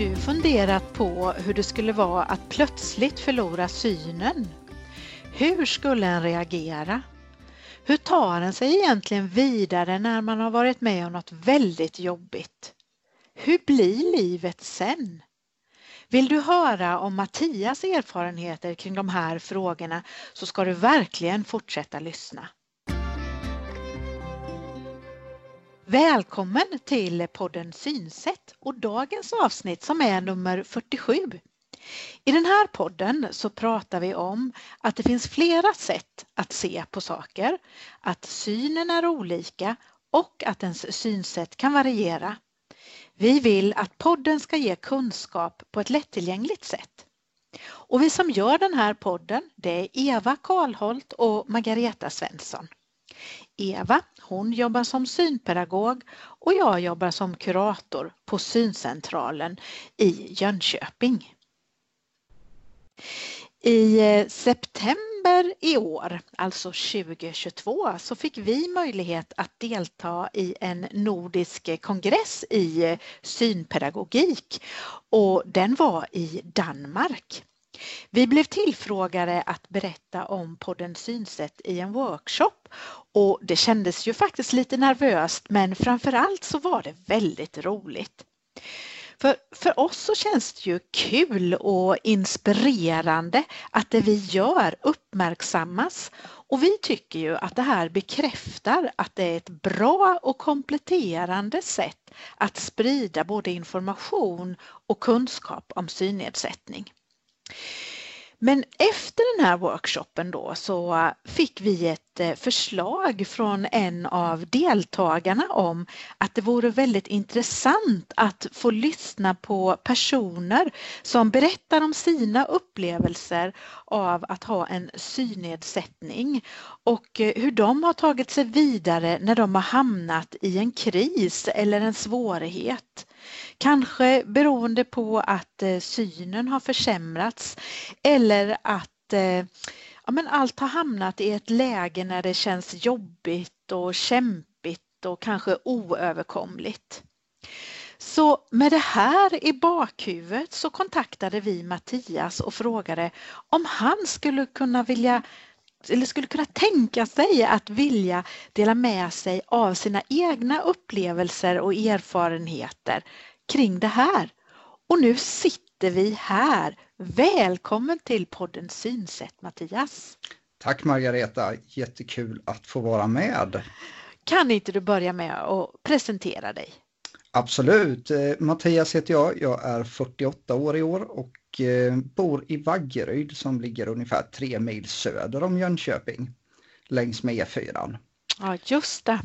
du funderat på hur det skulle vara att plötsligt förlora synen? Hur skulle en reagera? Hur tar en sig egentligen vidare när man har varit med om något väldigt jobbigt? Hur blir livet sen? Vill du höra om Mattias erfarenheter kring de här frågorna så ska du verkligen fortsätta lyssna. Välkommen till podden Synsätt och dagens avsnitt som är nummer 47. I den här podden så pratar vi om att det finns flera sätt att se på saker, att synen är olika och att ens synsätt kan variera. Vi vill att podden ska ge kunskap på ett lättillgängligt sätt. Och vi som gör den här podden det är Eva Karlholt och Margareta Svensson. Eva, hon jobbar som synpedagog och jag jobbar som kurator på syncentralen i Jönköping. I eh, september i år, alltså 2022, så fick vi möjlighet att delta i en nordisk kongress i eh, synpedagogik och den var i Danmark. Vi blev tillfrågade att berätta om podden Synsätt i en workshop och det kändes ju faktiskt lite nervöst men framförallt så var det väldigt roligt. För, för oss så känns det ju kul och inspirerande att det vi gör uppmärksammas och vi tycker ju att det här bekräftar att det är ett bra och kompletterande sätt att sprida både information och kunskap om synnedsättning. Men efter den här workshopen då så fick vi ett eh, förslag från en av deltagarna om att det vore väldigt intressant att få lyssna på personer som berättar om sina upplevelser av att ha en synnedsättning och eh, hur de har tagit sig vidare när de har hamnat i en kris eller en svårighet. Kanske beroende på att eh, synen har försämrats eller att eh, ja, men allt har hamnat i ett läge när det känns jobbigt och kämpigt och kanske oöverkomligt. Så med det här i bakhuvudet så kontaktade vi Mattias och frågade om han skulle kunna vilja eller skulle kunna tänka sig att vilja dela med sig av sina egna upplevelser och erfarenheter kring det här. Och nu sitter vi här. Välkommen till podden Synsätt Mattias. Tack Margareta, jättekul att få vara med. Kan inte du börja med att presentera dig? Absolut, eh, Mattias heter jag, jag är 48 år i år och eh, bor i Vaggeryd som ligger ungefär tre mil söder om Jönköping längs med E4. Ja, just det.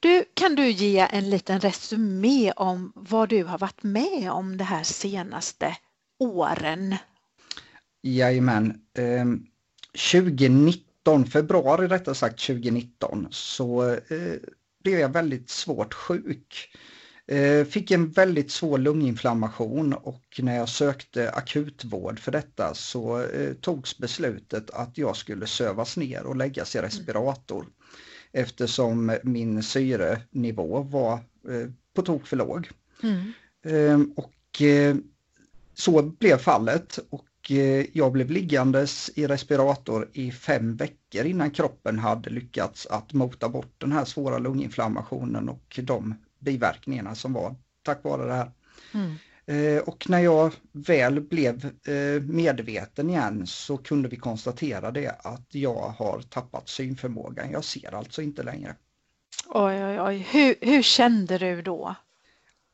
Du, kan du ge en liten resumé om vad du har varit med om de här senaste åren? Jajamän. Eh, 2019, februari rättare sagt 2019, så eh, blev jag väldigt svårt sjuk. Eh, fick en väldigt svår lunginflammation och när jag sökte akutvård för detta så eh, togs beslutet att jag skulle sövas ner och läggas i respirator eftersom min syrenivå var eh, på tok för låg. Mm. Ehm, och så blev fallet och jag blev liggandes i respirator i fem veckor innan kroppen hade lyckats att mota bort den här svåra lunginflammationen och de biverkningarna som var tack vare det här. Mm. Eh, och när jag väl blev eh, medveten igen så kunde vi konstatera det att jag har tappat synförmågan. Jag ser alltså inte längre. Oj, oj, oj. Hur, hur kände du då?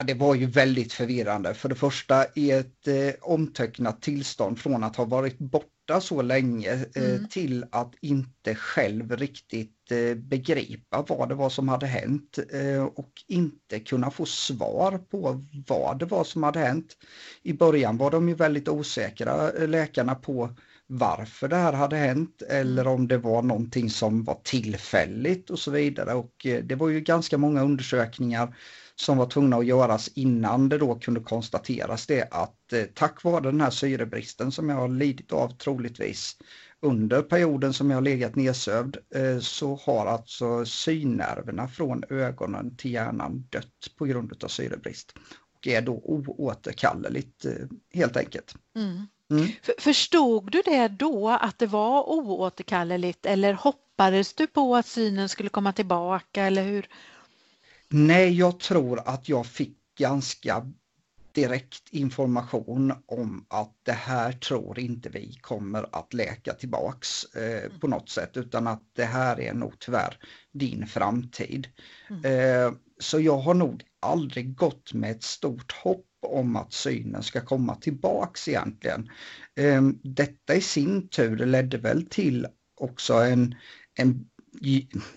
Det var ju väldigt förvirrande. För det första i ett eh, omtöcknat tillstånd från att ha varit borta så länge eh, mm. till att inte själv riktigt eh, begripa vad det var som hade hänt eh, och inte kunna få svar på vad det var som hade hänt. I början var de ju väldigt osäkra, eh, läkarna, på varför det här hade hänt eller om det var någonting som var tillfälligt och så vidare. Och eh, det var ju ganska många undersökningar som var tvungna att göras innan det då kunde konstateras det att eh, tack vare den här syrebristen som jag har lidit av troligtvis under perioden som jag har legat nedsövd eh, så har alltså synnerverna från ögonen till hjärnan dött på grund av syrebrist. och är då oåterkalleligt helt enkelt. Mm. Mm. Förstod du det då att det var oåterkalleligt eller hoppades du på att synen skulle komma tillbaka eller hur? Nej, jag tror att jag fick ganska direkt information om att det här tror inte vi kommer att läka tillbaks eh, på något sätt utan att det här är nog tyvärr din framtid. Mm. Eh, så jag har nog aldrig gått med ett stort hopp om att synen ska komma tillbaks egentligen. Ehm, detta i sin tur ledde väl till också en, en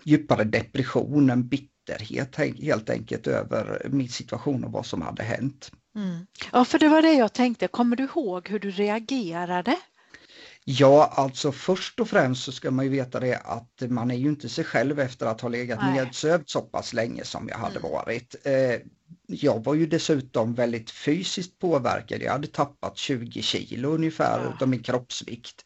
djupare depression, en bitterhet helt enkelt över min situation och vad som hade hänt. Mm. Ja, för det var det jag tänkte. Kommer du ihåg hur du reagerade? Ja, alltså först och främst så ska man ju veta det att man är ju inte sig själv efter att ha legat Nej. nedsövd så pass länge som jag hade mm. varit. Eh, jag var ju dessutom väldigt fysiskt påverkad. Jag hade tappat 20 kilo ungefär ja. av min kroppsvikt.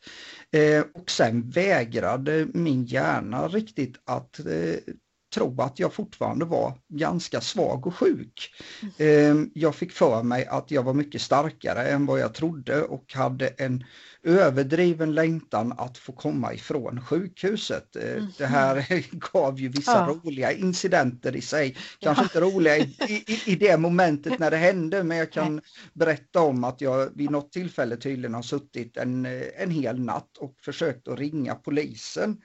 Eh, och sen vägrade min hjärna riktigt att eh, tro att jag fortfarande var ganska svag och sjuk. Ehm, jag fick för mig att jag var mycket starkare än vad jag trodde och hade en överdriven längtan att få komma ifrån sjukhuset. Mm. Det här gav ju vissa ja. roliga incidenter i sig. Kanske ja. inte roliga i, i, i, det momentet när det hände men jag kan Nej. berätta om att jag vid något tillfälle tydligen har suttit en, en hel natt och försökt att ringa polisen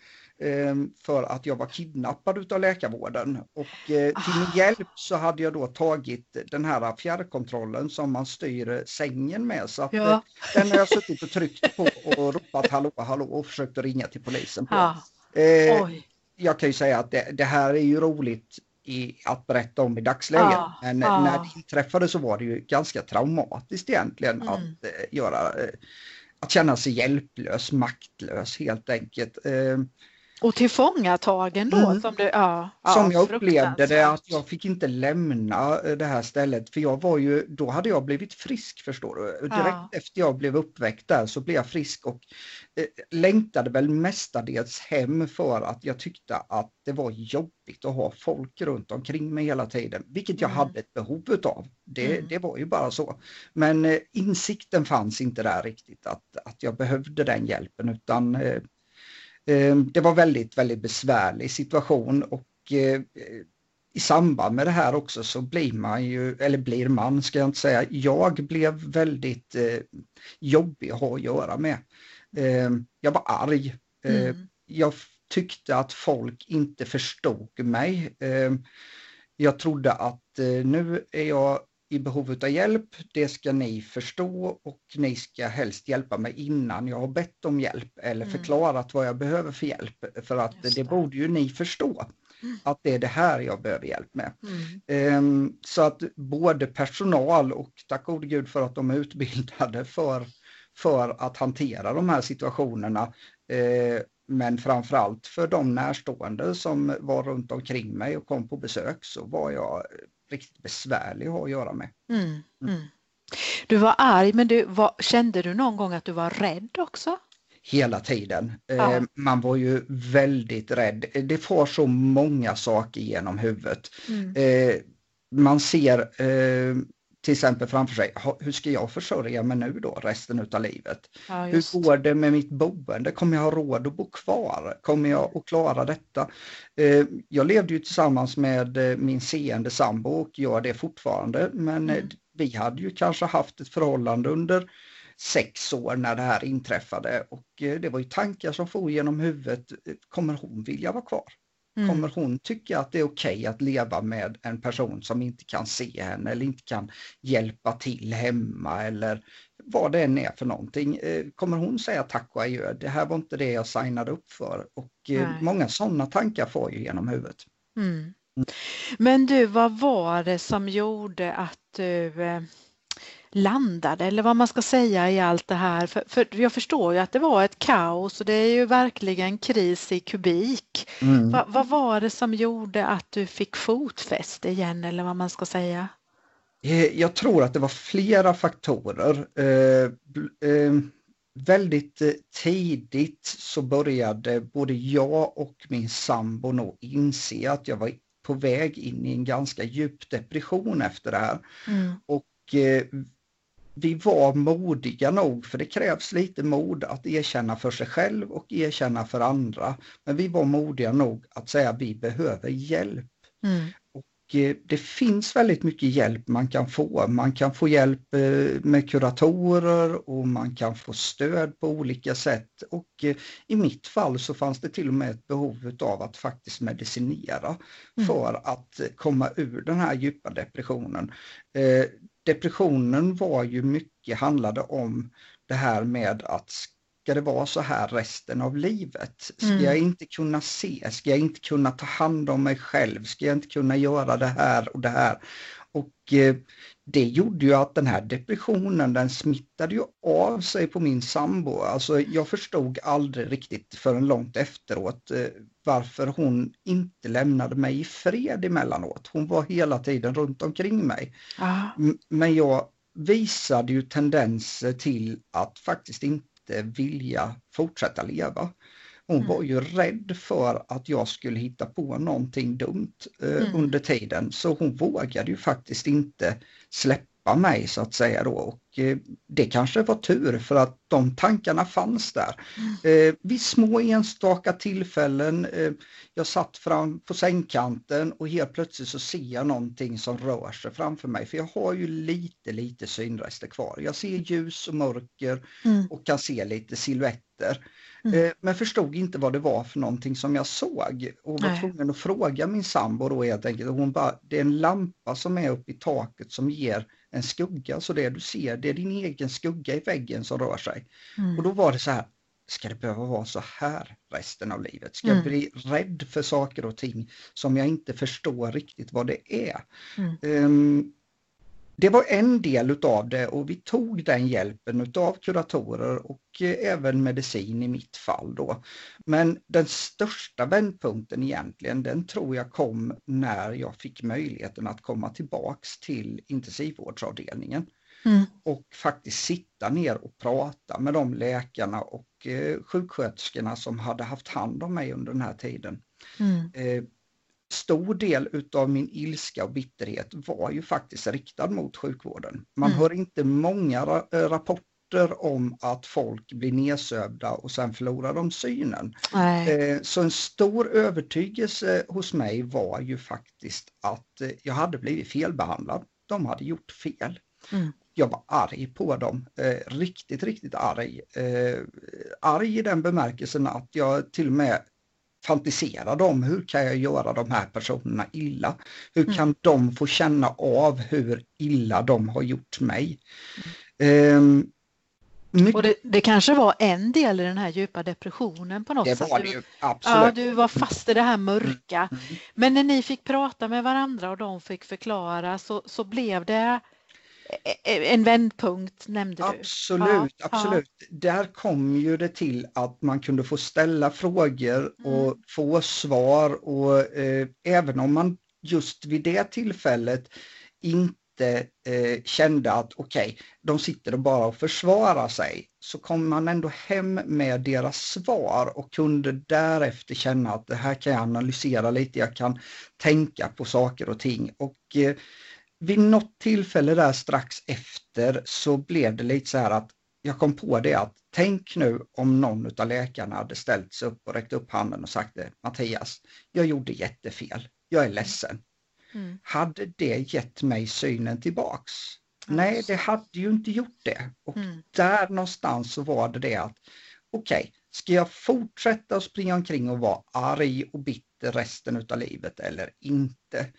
för att jag var kidnappad utav läkarvården. Och eh, till min ah. hjälp så hade jag då tagit den här fjärrkontrollen som man styr sängen med. Så ja. Eh, den har jag suttit och tryckt på och ropat hallå hallå och försökt ringa till polisen på. Ja. Eh, jag kan ju säga att det, det, här är ju roligt i, att berätta om i dagsläget. Ja. Men ja. när det inträffade så var det ju ganska traumatiskt egentligen mm. att göra att känna sig hjälplös, maktlös helt enkelt. Ehm, och tillfångatagen då? Mm. Som, det, ja, som jag upplevde det att jag fick inte lämna eh, det här stället för jag var ju, då hade jag blivit frisk förstår du. Direkt ja. efter jag blev uppväckt där så blev jag frisk och eh, längtade väl mestadels hem för att jag tyckte att det var jobbigt att ha folk runt omkring mig hela tiden, vilket jag mm. hade ett behov utav. Det, mm. det var ju bara så. Men eh, insikten fanns inte där riktigt att, att jag behövde den hjälpen utan eh, det var väldigt, väldigt besvärlig situation och eh, i samband med det här också så blir man ju, eller blir man ska jag inte säga, jag blev väldigt eh, jobbig att ha att göra med. Ehm, jag var arg. Ehm, mm. Jag tyckte att folk inte förstod mig. Jag trodde att eh, nu är jag i behov av hjälp, det ska ni förstå och ni ska helst hjälpa mig innan jag har bett om hjälp eller mm. förklarat vad jag behöver för hjälp. För att det. det. borde ju ni förstå, mm. att det är det här jag behöver hjälp med. Mm. Um, så att både personal och tack gode gud för att de är utbildade för, för att hantera de här situationerna. Uh, men framförallt för de närstående som var runt omkring mig och kom på besök så var jag riktigt besvärlig att ha att göra med. Mm, mm. Mm. Du var arg men du, var, kände du någon gång att du var rädd också? Hela tiden. Ja. Eh, man var ju väldigt rädd. Det får så många saker genom huvudet. Mm. Eh, man ser eh, till exempel framför sig, hur ska jag försörja mig nu då resten av livet? Ja, hur går det med mitt boende? Kommer jag ha råd att bo kvar? Kommer jag att klara detta? Eh, jag levde ju tillsammans med eh, min seende sambo och gör det fortfarande, men eh, mm. vi hade ju kanske haft ett förhållande under sex år när det här inträffade och det var ju tankar som for genom huvudet. Kommer hon vilja vara kvar? Mm. Kommer hon tycka att det är okej okay att leva med en person som inte kan se henne eller inte kan hjälpa till hemma eller vad det än är för någonting. Eh, kommer hon säga tack och adjö, det här var inte det jag signade upp för? Och eh, Nej. många sådana tankar får ju genom huvudet. Mm. mm. Men du, vad var det som gjorde att du eh, landade eller vad man ska säga i allt det här. För, för, jag förstår ju att det var ett kaos och det är ju verkligen kris i kubik. Mm. Va, vad var det som gjorde att du fick fotfäste igen eller vad man ska säga? Eh, jag tror att det var flera faktorer. Eh, eh, väldigt eh, tidigt så började både jag och min sambo nog inse att jag var på väg in i en ganska djup depression efter det här. Mm. Och eh, vi var modiga nog, för det krävs lite mod att erkänna för sig själv och erkänna för andra. Men vi var modiga nog att säga att vi behöver hjälp. Mm. Och eh, det finns väldigt mycket hjälp man kan få. Man kan få hjälp eh, med kuratorer och man kan få stöd på olika sätt. Och eh, i mitt fall så fanns det till och med ett behov av att faktiskt medicinera mm. för att komma ur den här djupa depressionen depressionen var ju mycket handlade om det här med att ska det vara så här resten av livet? Ska mm. jag inte kunna se? Ska jag inte kunna ta hand om mig själv? Ska jag inte kunna göra det här och det här? Och eh, det gjorde ju att den här depressionen den smittade ju av sig på min sambo. Alltså jag förstod aldrig riktigt förrän långt efteråt eh, varför hon inte lämnade mig i fred emellanåt. Hon var hela tiden runt omkring mig. Men jag visade ju tendenser till att faktiskt inte vilja fortsätta leva. Hon mm. var ju rädd för att jag skulle hitta på någonting dumt eh, mm. under tiden så hon vågade ju faktiskt inte släppa mig så att säga då. och det kanske var tur för att de tankarna fanns där. Mm. Eh, vid små enstaka tillfällen, eh, jag satt fram på sängkanten och helt plötsligt så ser jag någonting som rör sig framför mig för jag har ju lite lite synrester kvar. Jag ser ljus och mörker mm. och kan se lite siluetter. Mm. Eh, men förstod inte vad det var för någonting som jag såg och var Nej. tvungen att fråga min sambo då helt enkelt. Och hon bara, det är en lampa som är uppe i taket som ger en skugga så det du ser det är din egen skugga i väggen som rör sig. Mm. Och då var det så här, ska det behöva vara så här resten av livet? Ska mm. jag bli rädd för saker och ting som jag inte förstår riktigt vad det är? Um, det var en del utav det och vi tog den hjälpen utav kuratorer och eh, även medicin i mitt fall då. Men den största vändpunkten egentligen, den tror jag kom när jag fick möjligheten att komma tillbaks till intensivvårdsavdelningen. Mm. Och faktiskt sitta ner och prata med de läkarna och eh, sjuksköterskorna som hade haft hand om mig under den här tiden. Mm. Eh, stor del utav min ilska och bitterhet var ju faktiskt riktad mot sjukvården. Man mm. hör inte många ra eh, rapporter om att folk blir nedsövda och sen förlorar de synen. Eh, så en stor övertygelse hos mig var ju faktiskt att eh, jag hade blivit felbehandlad. De hade gjort fel. Mm. Jag var arg på dem, eh, riktigt, riktigt arg. Eh, arg i den bemärkelsen att jag till och med fantiserade om hur kan jag göra de här personerna illa? Hur mm. kan mm. de få känna av hur illa de har gjort mig? Um, och det, det, kanske var en del i den här djupa depressionen på något det sätt. Var det ju, absolut. Ja, du var fast i det här mörka. Mm. Mm. Men när ni fick prata med varandra och de fick förklara så, så blev det en vändpunkt nämnde du. Absolut, ja, absolut. Ja. Där kom ju det till att man kunde få ställa frågor och mm. få svar och eh, även om man just vid det tillfället inte eh, kände att okej, okay, de sitter och bara och försvarar sig, så kom man ändå hem med deras svar och kunde därefter känna att det här kan jag analysera lite, jag kan tänka på saker och ting. Och eh, vid något tillfälle där strax efter så blev det lite så här att jag kom på det att tänk nu om någon av läkarna hade ställt sig upp och räckt upp handen och sagt det, Mattias, jag gjorde jättefel, jag är ledsen. Mm. Hade det gett mig synen tillbaks? Mm. Nej, det hade ju inte gjort det. Och mm. där någonstans så var det det att okej, okay, ska jag fortsätta att springa omkring och vara arg och bitter resten av livet eller inte?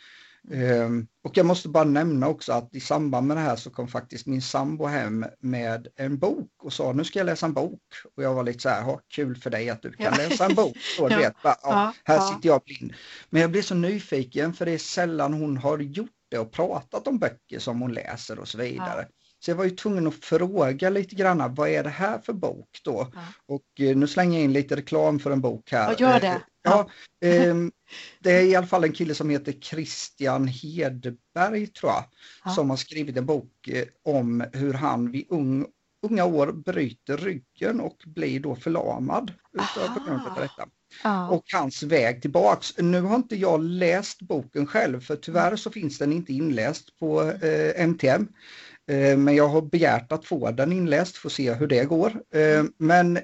Um, och jag måste bara nämna också att i samband med det här så kom faktiskt min sambo hem med en bok och sa nu ska jag läsa en bok. Och jag var lite så här, kul för dig att du kan ja. läsa en bok. Så, ja. vet, bara, ja, här sitter jag blind. Men jag blir så nyfiken för det är sällan hon har gjort det och pratat om böcker som hon läser och så vidare. Så jag var ju tvungen att fråga lite grann, vad är det här för bok då? Ja. Och eh, nu slänger jag in lite reklam för en bok här. Och gör det. Eh, ja, eh, det är i alla fall en kille som heter Christian Hedberg tror jag, ja. som har skrivit en bok eh, om hur han vid ung, unga år bryter ryggen och blir då förlamad utav, på grund av detta. Ja. Och hans väg tillbaks. Nu har inte jag läst boken själv för tyvärr så finns den inte inläst på eh, MTM. Eh, men jag har begärt att få den inläst, för att se hur det går. Eh, men eh,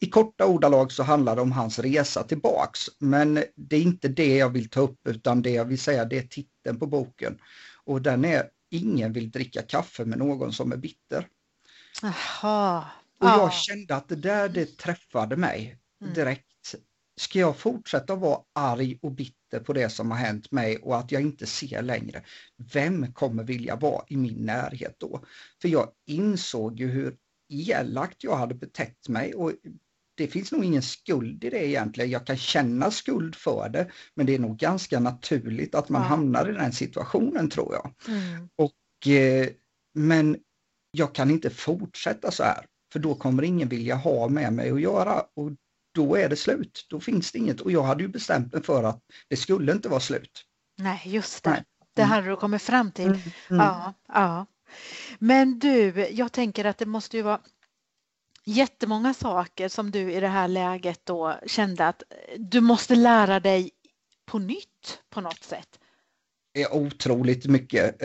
i korta ordalag så handlar det om hans resa tillbaks. Men det är inte det jag vill ta upp utan det jag vill säga det är titeln på boken. Och den är Ingen vill dricka kaffe med någon som är bitter. Aha. Och jag kände att det där det träffade mig mm. direkt. Ska jag fortsätta vara arg och bitter på det som har hänt mig och att jag inte ser längre? Vem kommer vilja vara i min närhet då? För jag insåg ju hur elakt jag hade betett mig och det finns nog ingen skuld i det egentligen. Jag kan känna skuld för det, men det är nog ganska naturligt att man ja. hamnar i den situationen tror jag. Mm. Och, eh, men jag kan inte fortsätta så här, för då kommer ingen vilja ha med mig att göra och då är det slut. Då finns det inget och jag hade ju bestämt mig för att det skulle inte vara slut. Nej, just det. Nej. Det hade du kommit fram till. Mm. Mm. Ja, ja. Men du, jag tänker att det måste ju vara jättemånga saker som du i det här läget då kände att du måste lära dig på nytt på något sätt? Otroligt mycket.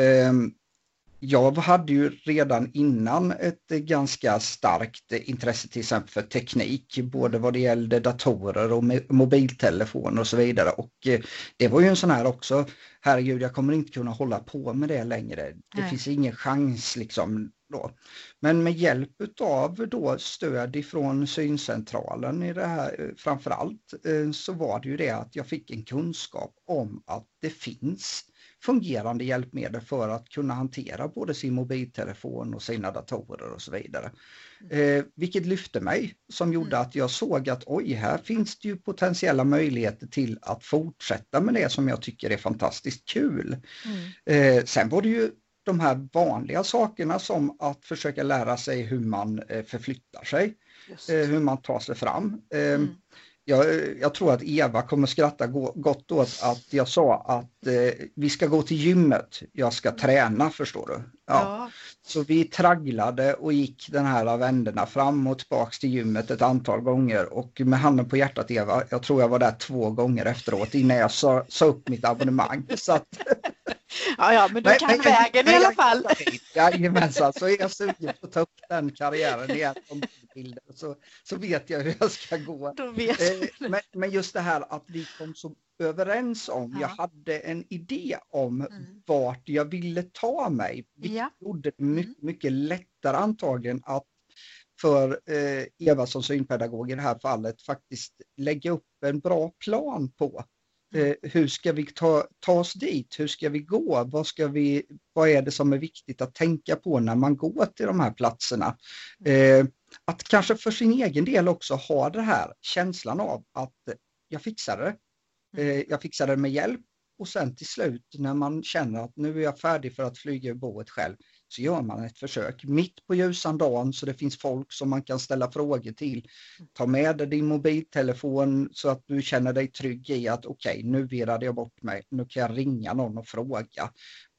Jag hade ju redan innan ett ganska starkt intresse till exempel för teknik, både vad det gällde datorer och mobiltelefoner och så vidare. Och eh, det var ju en sån här också, herregud jag kommer inte kunna hålla på med det längre. Det Nej. finns ingen chans liksom. Då. Men med hjälp av då stöd ifrån syncentralen i det här eh, framförallt eh, så var det ju det att jag fick en kunskap om att det finns fungerande hjälpmedel för att kunna hantera både sin mobiltelefon och sina datorer och så vidare. Eh, vilket lyfte mig som gjorde mm. att jag såg att oj, här finns det ju potentiella möjligheter till att fortsätta med det som jag tycker är fantastiskt kul. Mm. Eh, sen var det ju de här vanliga sakerna som att försöka lära sig hur man eh, förflyttar sig, eh, hur man tar sig fram. Eh, mm jag, jag, tror att Eva kommer skratta gott åt att jag sa att eh, vi ska gå till gymmet, jag ska träna förstår du. Ja. ja. Så vi tragglade och gick den här vänderna fram och tillbaks till gymmet ett antal gånger och med handen på hjärtat Eva, jag tror jag var där två gånger efteråt innan jag sa, sa upp mitt abonnemang. Så att... Ja, ja, men du men, kan men, vägen men, i alla fall. Jajamensan, så är jag sugen på att ta upp den karriären igen så, så vet jag hur jag ska gå. Eh, men, men, just det här att vi kom så överens om, ja. jag hade en idé om mm. vart jag ville ta mig. Vilket ja. gjorde det mycket, mm. mycket lättare antagligen att för eh, Eva som synpedagog i det här fallet faktiskt lägga upp en bra plan på Eh, hur ska vi ta, ta oss dit? Hur ska vi gå? Vad, ska vi, vad är det som är viktigt att tänka på när man går till de här platserna? Eh, att kanske för sin egen del också ha det här känslan av att jag fixar det. Eh, jag fixar det med hjälp och sen till slut när man känner att nu är jag färdig för att flyga ur boet själv så gör man ett försök mitt på ljusan dagen så det finns folk som man kan ställa frågor till. Ta med dig din mobiltelefon så att du känner dig trygg i att okej, okay, nu virade jag bort mig, nu kan jag ringa någon och fråga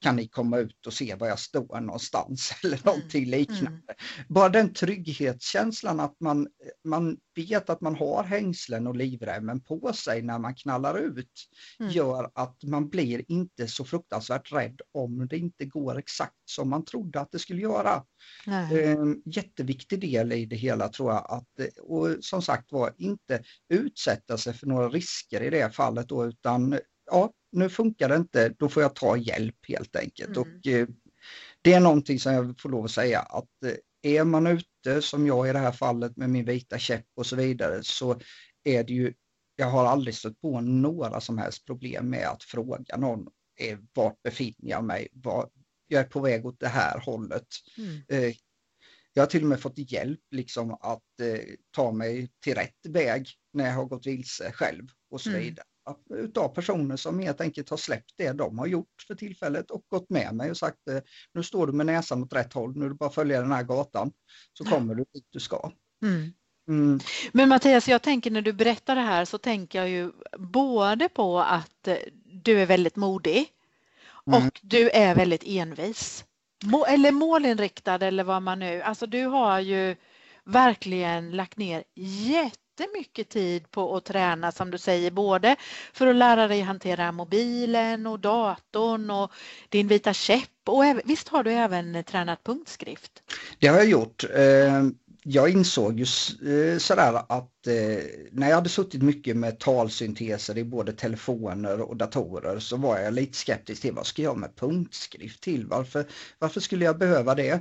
kan ni komma ut och se var jag står någonstans eller någonting mm. liknande. Mm. Bara den trygghetskänslan att man, man vet att man har hängslen och livremmen på sig när man knallar ut mm. gör att man blir inte så fruktansvärt rädd om det inte går exakt som man trodde att det skulle göra. Eh, jätteviktig del i det hela tror jag att, och som sagt var, inte utsätta sig för några risker i det fallet då, utan ja, nu funkar det inte, då får jag ta hjälp helt enkelt. Mm. Och eh, Det är någonting som jag får lov att säga att eh, är man ute som jag i det här fallet med min vita käpp och så vidare så är det ju, jag har aldrig stött på några som helst problem med att fråga någon eh, vart befinner jag mig, var, jag är på väg åt det här hållet. Mm. Eh, jag har till och med fått hjälp liksom att eh, ta mig till rätt väg när jag har gått vilse själv och så mm. Utav personer som helt enkelt har släppt det de har gjort för tillfället och gått med mig och sagt eh, nu står du med näsan åt rätt håll, nu är det bara att följa den här gatan så kommer du dit du ska. Mm. Mm. Men Mattias, jag tänker när du berättar det här så tänker jag ju både på att eh, du är väldigt modig mm. och du är väldigt envis. eller målinriktad eller vad man nu, alltså du har ju verkligen lagt ner jättemycket tid på att träna som du säger, både för att lära dig hantera mobilen och datorn och din vita käpp och visst har du även tränat punktskrift? Det har jag gjort. Eh, jag insåg ju eh, sådär att eh, när jag hade suttit mycket med talsynteser i både telefoner och datorer så var jag lite skeptisk till vad ska jag med punktskrift till? Varför, varför skulle jag behöva det?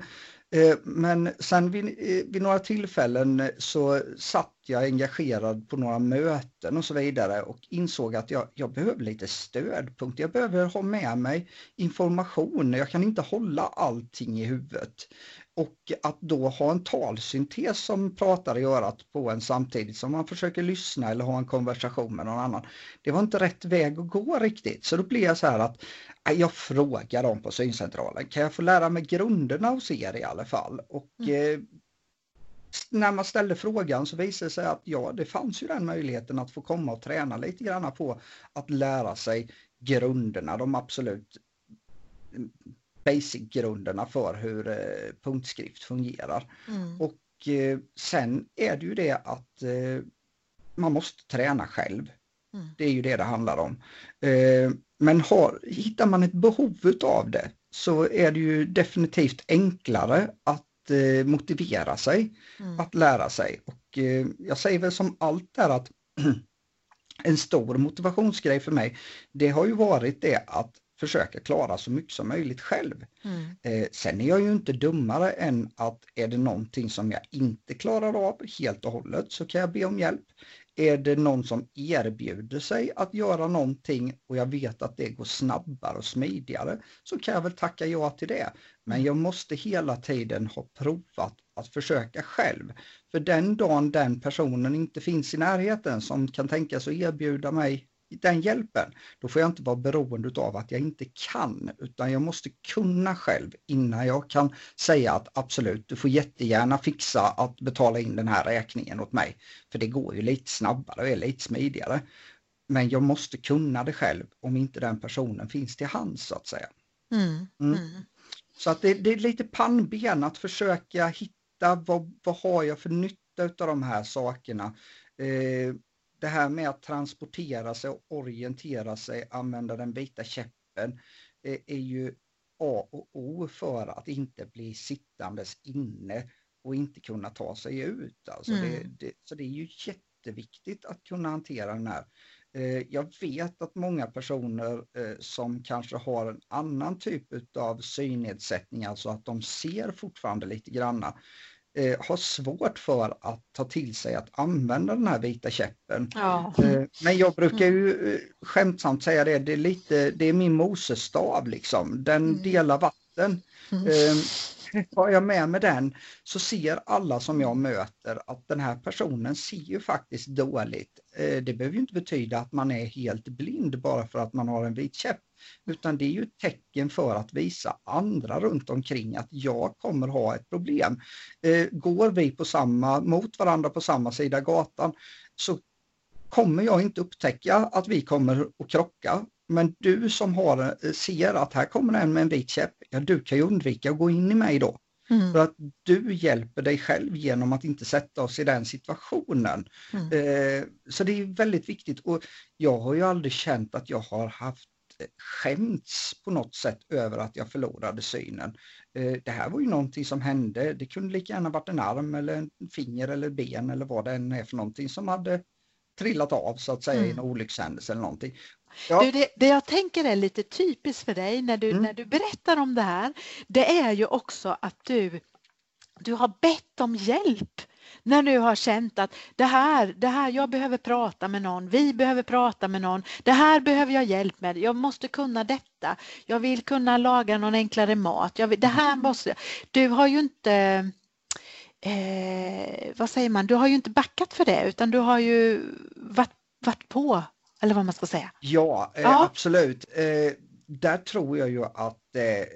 Eh, men sen vid, eh, vid, några tillfällen eh, så satt jag engagerad på några möten och så vidare och insåg att jag, jag behöver lite stödpunkt. Jag behöver ha med mig information. Jag kan inte hålla allting i huvudet. Och att då ha en talsyntes som pratar i örat på en samtidigt som man försöker lyssna eller ha en konversation med någon annan. Det var inte rätt väg att gå riktigt. Så då blir jag så här att jag frågar dem på syncentralen, kan jag få lära mig grunderna hos er i alla fall? Och mm. eh, när man ställde frågan så visade det sig att ja, det fanns ju den möjligheten att få komma och träna lite grann på att lära sig grunderna, de absolut basic-grunderna för hur eh, punktskrift fungerar. Mm. Och eh, sen är det ju det att eh, man måste träna själv. Mm. Det är ju det det handlar om. Men har, hittar man ett behov av det så är det ju definitivt enklare att motivera sig mm. att lära sig. Och jag säger väl som allt där att en stor motivationsgrej för mig, det har ju varit det att försöka klara så mycket som möjligt själv. Mm. Eh, sen är jag ju inte dummare än att är det någonting som jag inte klarar av helt och hållet så kan jag be om hjälp. Är det någon som erbjuder sig att göra någonting och jag vet att det går snabbare och smidigare så kan jag väl tacka ja till det. Men jag måste hela tiden ha provat att försöka själv. För den dagen den personen inte finns i närheten som kan tänka sig att erbjuda mig den hjälpen, då får jag inte vara beroende av att jag inte kan, utan jag måste kunna själv innan jag kan säga att absolut, du får jättegärna fixa att betala in den här räkningen åt mig. För det går ju lite snabbare och är lite smidigare. Men jag måste kunna det själv om inte den personen finns till hands så att säga. Mm. Mm. mm. Så att det, det, är lite pannben att försöka hitta vad, vad har jag för nytta av de här sakerna. Eh, det här med att transportera sig och orientera sig, använda den vita käppen, eh, är ju A och O för att inte bli sittandes inne och inte kunna ta sig ut. Alltså mm. det, det, så det är ju jätteviktigt att kunna hantera den här. Eh, jag vet att många personer eh, som kanske har en annan typ av synnedsättning, alltså att de ser fortfarande lite granna, eh, har svårt för att ta till sig att använda den här vita käppen. Ja. Eh, men jag brukar ju eh, skämtsamt säga det, det är, lite, det är min Mosestav liksom, den mm. delar vatten. Mm. Har jag med mig den så ser alla som jag möter att den här personen ser ju faktiskt dåligt. Eh, det behöver ju inte betyda att man är helt blind bara för att man har en vit käpp. Utan det är ju ett tecken för att visa andra runt omkring att jag kommer ha ett problem. Eh, går vi på samma, mot varandra på samma sida gatan så kommer jag inte upptäcka att vi kommer att krocka. Men du som har, eh, ser att här kommer en med en vit käpp, ja du kan ju undvika att gå in i mig då. Mm. För att du hjälper dig själv genom att inte sätta oss i den situationen. Mm. Eh, så det är väldigt viktigt och jag har ju aldrig känt att jag har haft skämts på något sätt över att jag förlorade synen. Eh, det här var ju någonting som hände. Det kunde lika gärna varit en arm eller en finger eller ben eller vad det än är för någonting som hade trillat av så att säga mm. i en olyckshändelse eller någonting. Ja. Du, det, det, jag tänker är lite typiskt för dig när du, mm. när du berättar om det här, det är ju också att du, du har bett om hjälp när du har känt att det här, det här, jag behöver prata med någon, vi behöver prata med någon, det här behöver jag hjälp med, jag måste kunna detta, jag vill kunna laga någon enklare mat, jag vill, det här måste Du har ju inte eh, vad säger man, du har ju inte backat för det utan du har ju varit, varit på, eller vad man ska säga. Ja, eh, absolut. Eh, där tror jag ju att eh,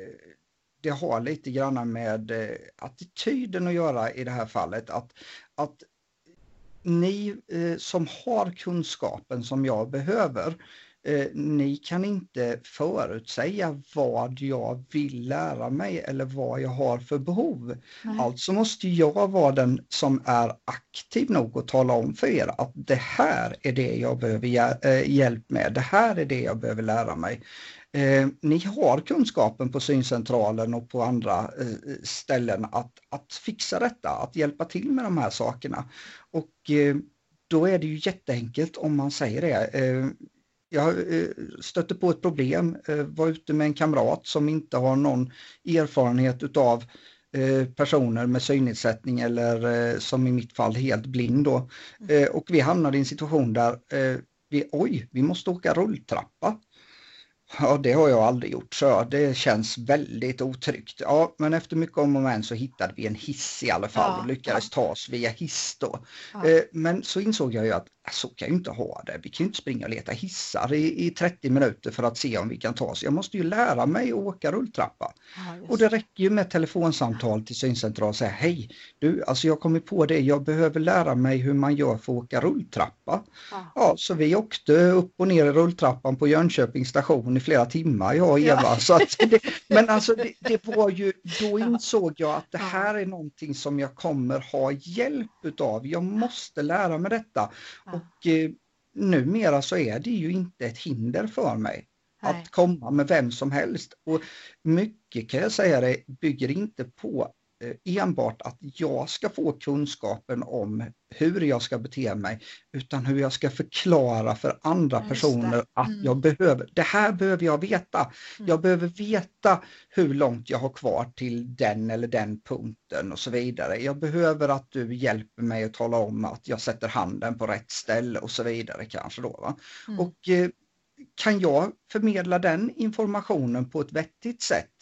det har lite grann med eh, attityden att göra i det här fallet. Att, att ni eh, som har kunskapen som jag behöver, eh, ni kan inte förutsäga vad jag vill lära mig eller vad jag har för behov. Nej. Alltså måste jag vara den som är aktiv nog att tala om för er att det här är det jag behöver hjälp med, det här är det jag behöver lära mig. Eh, ni har kunskapen på syncentralen och på andra eh, ställen att, att fixa detta, att hjälpa till med de här sakerna. Och eh, då är det ju jätteenkelt om man säger det. Eh, jag eh, stötte på ett problem, eh, var ute med en kamrat som inte har någon erfarenhet utav personer med synnedsättning eller som i mitt fall helt blind då. Mm. Och vi hamnade i en situation där vi, oj, vi måste åka rulltrappa. Ja, det har jag aldrig gjort, så det känns väldigt otryggt. Ja, men efter mycket om och men så hittade vi en hiss i alla fall ja, och lyckades ja. ta oss via hiss då. Ja. Eh, men så insåg jag ju att så kan jag inte ha det. Vi kan ju inte springa och leta hissar i, i 30 minuter för att se om vi kan ta oss. Jag måste ju lära mig att åka rulltrappa. och det räcker ju med telefonsamtal till syncentral och säga hej, du, alltså jag kommer på det, jag behöver lära mig hur man gör för att åka rulltrappa. Ja, så vi åkte upp och ner i rulltrappan på Jönköpings station i flera timmar, jag och Eva. Ja. Så det, men alltså det, det, var ju, då insåg jag att det här är någonting som jag kommer ha hjälp utav. Jag måste lära mig detta. Och eh, numera så är det ju inte ett hinder för mig att komma med vem som helst. Och mycket kan jag säga det bygger inte på enbart att jag ska få kunskapen om hur jag ska bete mig utan hur jag ska förklara för andra personer mm. att jag behöver, det här behöver jag veta. Mm. Jag behöver veta hur långt jag har kvar till den eller den punkten och så vidare. Jag behöver att du hjälper mig att tala om att jag sätter handen på rätt ställe och så vidare kanske då. Mm. Och eh, kan jag förmedla den informationen på ett vettigt sätt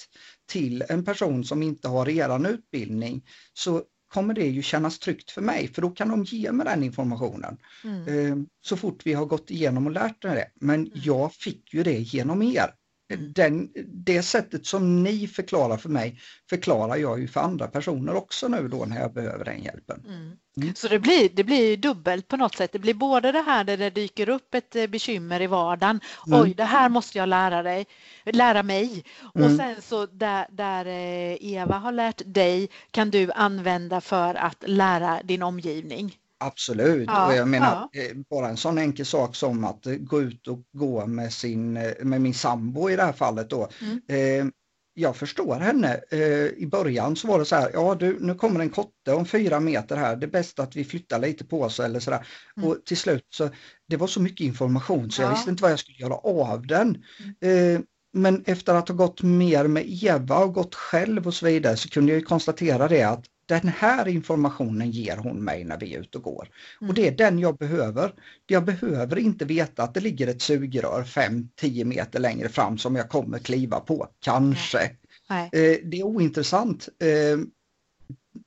till en person som inte har eran utbildning så kommer det ju kännas tryggt för mig för då kan de ge mig den informationen. Mm. Eh, så fort vi har gått igenom och lärt mig det. Men mm. jag fick ju det genom er. Mm. Den, det sättet som ni förklarar för mig förklarar jag ju för andra personer också nu då när jag behöver den hjälpen. Mm. Mm. Så det blir, det blir dubbelt på något sätt. Det blir både det här där det dyker upp ett eh, bekymmer i vardagen. Mm. Oj, det här måste jag lära, dig, lära mig. Och mm. sen så där, där eh, Eva har lärt dig kan du använda för att lära din omgivning. Absolut, ja, och jag menar ja. Eh, bara en sån enkel sak som att gå ut och gå med, sin, med min sambo i det här fallet då. Mm jag förstår henne. Eh, I början så var det så här, ja du, nu kommer en kotte om fyra meter här, det är bäst att vi flyttar lite på oss eller sådär. Mm. Och till slut så, det var så mycket information så jag visste inte vad jag skulle göra av den. Mm. Eh, men efter att ha gått mer med Eva och gått själv och så vidare så kunde jag konstatera det att den här informationen ger hon mig när vi är ute och går. Mm. Och det är den jag behöver. Jag behöver inte veta att det ligger ett sugrör 5-10 meter längre fram som jag kommer kliva på, kanske. Nej. Eh, det är ointressant. Eh,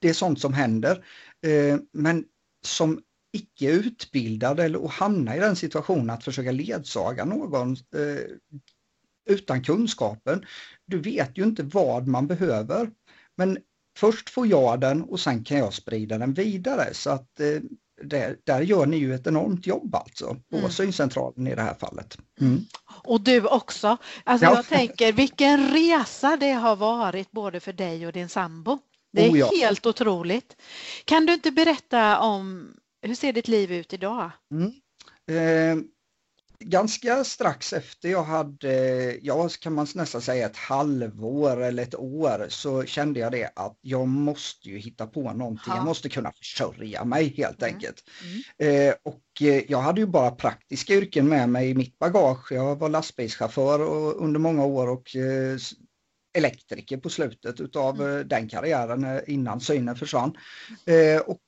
det är sånt som händer. Eh, men som icke utbildad eller att hamna i den situationen att försöka ledsaga någon utan kunskapen. Du vet ju inte vad man behöver. Men först får jag den och sen kan jag sprida den vidare så att eh, där, där gör ni ju ett enormt jobb alltså på mm. syncentralen i det här fallet. Mm. Och du också. Alltså ja. jag tänker vilken resa det har varit både för dig och din sambo. Det är oh ja. helt otroligt. Kan du inte berätta om hur ser ditt liv ut idag? Mm. Eh, ganska strax efter jag hade, ja kan man nästan säga ett halvår eller ett år så kände jag det att jag måste ju hitta på någonting. Ha. Jag måste kunna försörja mig helt mm. enkelt. Mm. Eh, och eh, jag hade ju bara praktiska yrken med mig i mitt bagage. Jag var lastbilschaufför och, under många år och eh, elektriker på slutet utav mm. Eh, den karriären eh, innan synen försvann. Eh, och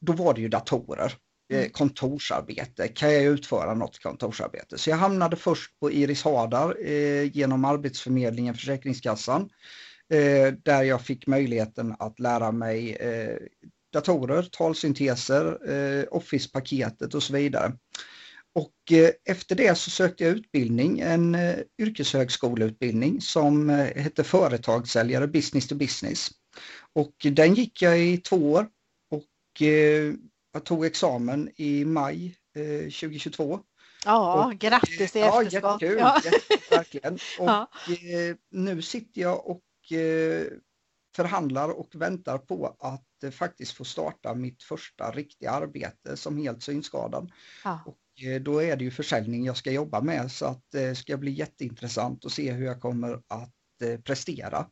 då var det ju datorer. Eh, mm. kontorsarbete. Kan jag utföra något kontorsarbete? Så jag hamnade först på Iris Hadar eh, genom Arbetsförmedlingen Försäkringskassan eh, där jag fick möjligheten att lära mig eh, datorer, talsynteser, eh, Office-paketet och så vidare. Och eh, efter det så sökte jag utbildning, en yrkeshögskoleutbildning som hette företagssäljare business to business. Och den gick jag i två år och jag tog examen i maj eh, 2022. Ja, och, grattis i ja, efterskott. Jättekul, ja, verkligen. Och ja. eh, nu sitter jag och eh, förhandlar och väntar på att eh, faktiskt få starta mitt första riktiga arbete som helt synskadad. Ja. Och, eh, då är det ju försäljning jag ska jobba med så att det ska bli jätteintressant att se hur jag kommer att eh, prestera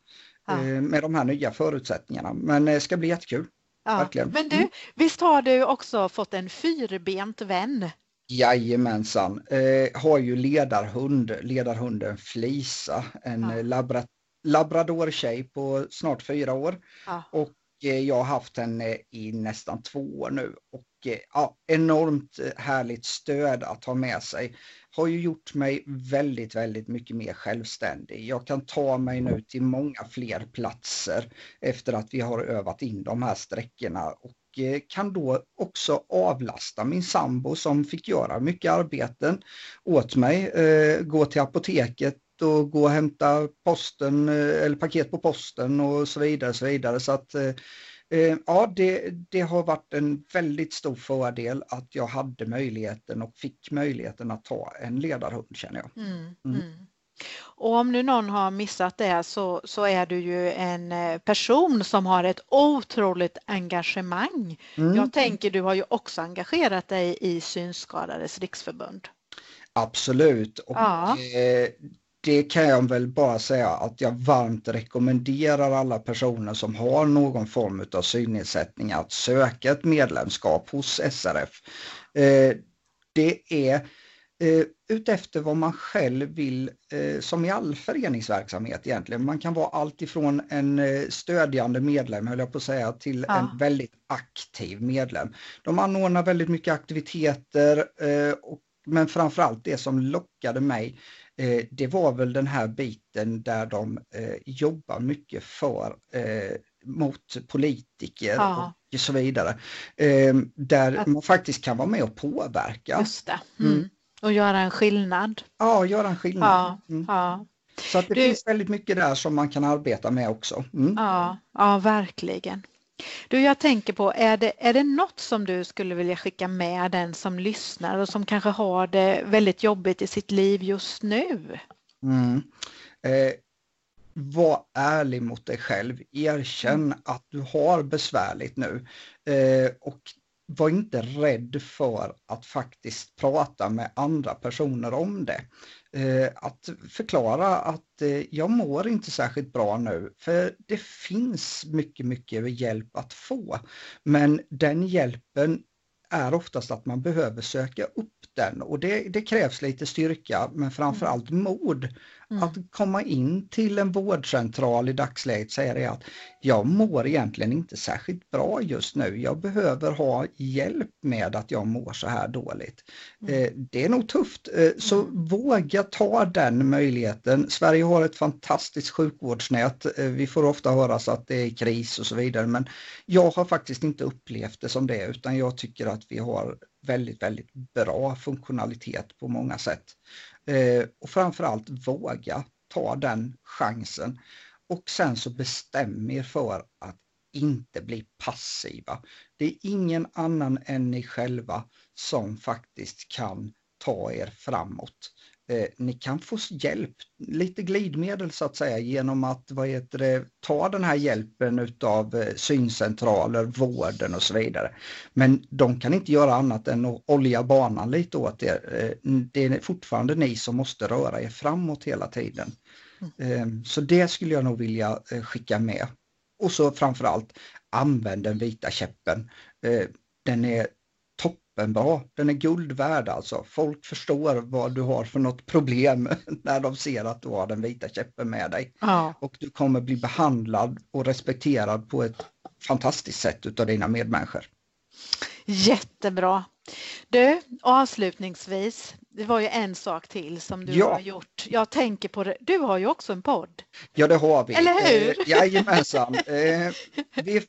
ja. med de här nya förutsättningarna. Men det ska bli jättekul. Ja. Verkligen. Men du, mm. visst har du också fått en fyrbent vän? Jajamensan, eh, har ju ledarhund, ledarhunden Flisa, en ja. labra, labradortjej på snart fyra år. Ja. Och eh, Eh, jag har haft henne i nästan två år nu. Och eh, ja, enormt eh, härligt stöd att ha med sig. Har ju gjort mig väldigt, väldigt mycket mer självständig. Jag kan ta mig nu till många fler platser efter att vi har övat in de här sträckorna. Och kan då också avlasta min sambo som fick göra mycket arbeten åt mig. Gå till apoteket och gå och hämta posten eh, eller paket på posten och så vidare. Så vidare. Så att, ja, det, det har varit en väldigt stor fördel att jag hade möjligheten och fick möjligheten att ta en ledarhund känner jag. Mm, mm. Mm. Och om nu någon har missat det så, så är du ju en eh, person som har ett otroligt engagemang. Mm. Jag tänker du har ju också engagerat dig i Synskadades riksförbund. Absolut. Och, ja. eh, det kan jag väl bara säga att jag varmt rekommenderar alla personer som har någon form av synnedsättning att söka ett medlemskap hos SRF. Eh, det är eh, utefter vad man själv vill, eh, som i all föreningsverksamhet egentligen. Man kan vara allt ifrån en stödjande medlem, höll jag på att säga, till ja. en väldigt aktiv medlem. De anordnar väldigt mycket aktiviteter, men framförallt det som lockade mig det var väl den här biten där de eh, jobbar mycket för eh, mot politiker ja. och så vidare. där man faktiskt kan vara med och påverka. Just det. Mm. Mm. Och göra en skillnad. Ja, göra en skillnad. Ja, mm. ja. Så att det du... finns väldigt mycket där som man kan arbeta med också. Mm. Ja, ja, verkligen. Du, jag tänker på, är det, är det något som du skulle vilja skicka med den som lyssnar och som kanske har det väldigt jobbigt i sitt liv just nu? Mm. Eh, var ärlig mot dig själv. Erkänn mm. att du har besvärligt nu. Eh, och var inte rädd för att faktiskt prata med andra personer om det. Eh, att förklara att eh, jag mår inte särskilt bra nu, för det finns mycket, mycket hjälp att få. Men den hjälpen är oftast att man behöver söka upp den och det, det krävs lite styrka men framförallt mod Mm. Att komma in till en vårdcentral i dagsläget säger det att jag mår egentligen inte särskilt bra just nu. Jag behöver ha hjälp med att jag mår så här dåligt. Mm. Eh, det är nog tufft, eh, så mm. våga ta den möjligheten. Sverige har ett fantastiskt sjukvårdsnät. Eh, vi får ofta höra så att det är kris och så vidare men jag har faktiskt inte upplevt det som det utan jag tycker att vi har väldigt, väldigt bra funktionalitet på många sätt. Eh, och framförallt våga ta den chansen. Och sen så bestäm er för att inte bli passiva. Det är ingen annan än ni själva som faktiskt kan ta er framåt. Eh, ni kan få hjälp, lite glidmedel så att säga genom att vad heter det, ta den här hjälpen utav eh, syncentraler, vården och så vidare. Men de kan inte göra annat än att olja banan lite åt er. Eh, det är fortfarande ni som måste röra er framåt hela tiden. Mm. Så det skulle jag nog vilja eh, skicka med. Och så framförallt använd den vita käppen. Eh, den är toppenbra. Den är guld värd alltså. Folk förstår vad du har för något problem när de ser att du har den vita käppen med dig. Ja. Och du kommer bli behandlad och respekterad på ett fantastiskt sätt utav dina medmänniskor. Jättebra. Du, avslutningsvis, det var ju en sak till som du ja. har gjort. Jag tänker på det, du har ju också en podd. Ja det har vi. Eller hur? Eh, jajamensan. eh, vi är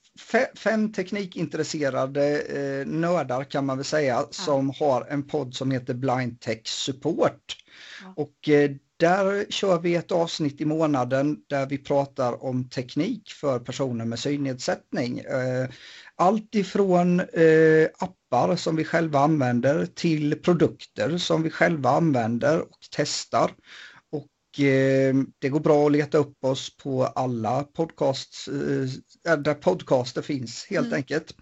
fem teknikintresserade eh, nördar kan man väl säga ja. som har en podd som heter Blind Tech Support. Ja. Och eh, där kör vi ett avsnitt i månaden där vi pratar om teknik för personer med synnedsättning. Eh, allt ifrån eh, appar som vi själva använder till produkter som vi själva använder och testar. Och eh, det går bra att leta upp oss på alla podcasts, eh, där podcaster finns helt mm. enkelt.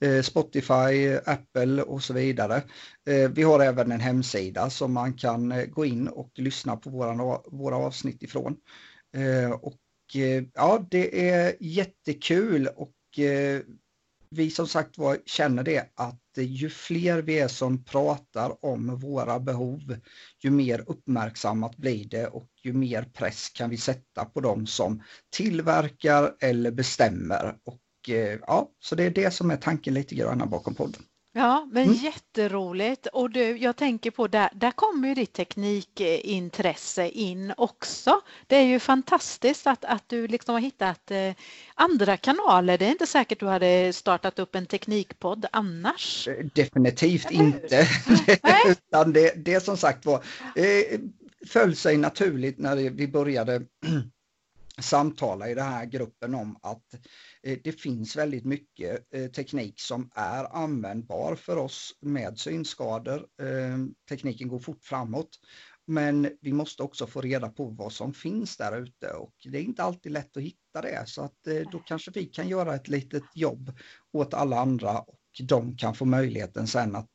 Eh, Spotify, Apple och så vidare. Eh, vi har även en hemsida som man kan eh, gå in och lyssna på våra, våra avsnitt ifrån. och ja, det är jättekul och vi som sagt var känner det att ju fler vi är som pratar om våra behov, ju mer uppmärksammat blir det och ju mer press kan vi sätta på dem som tillverkar eller bestämmer. Och eh, ja, så det är det som är tanken lite grann bakom podden. Ja, men mm. jätteroligt. Och du, jag tänker på där, där kommer ju ditt teknikintresse in också. Det är ju fantastiskt att, att du liksom har hittat eh, andra kanaler. Det är inte säkert du hade startat upp en teknikpodd annars. Eh, definitivt inte. Utan det, det som sagt var eh, föll sig naturligt när vi började samtala i den här gruppen om att Eh, det finns väldigt mycket eh, teknik som är användbar för oss med synskador. Eh, tekniken går fort framåt. Men vi måste också få reda på vad som finns där ute och det är inte alltid lätt att hitta det så att då kanske vi kan göra ett litet jobb åt alla andra och de kan få möjligheten sen att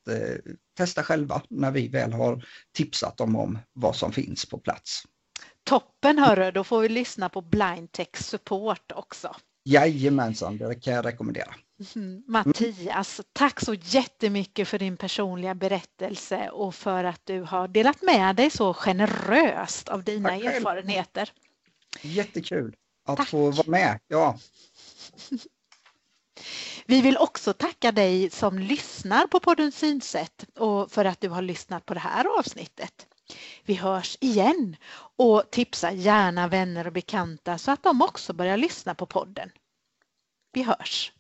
testa själva när vi väl har tipsat dem om vad som finns på plats. Toppen hörru, då får vi lyssna på Blind Tech Support också. Jajamensan, det kan jag rekommendera. Mm. Mattias, tack så jättemycket för din personliga berättelse och för att du har delat med dig så generöst av dina tack erfarenheter. Jättekul att tack. få vara med. Ja. Vi vill också tacka dig som lyssnar på podden Synsätt och för att du har lyssnat på det här avsnittet. Vi hörs igen och tipsa gärna vänner och bekanta så att de också börjar lyssna på podden. Vi hörs!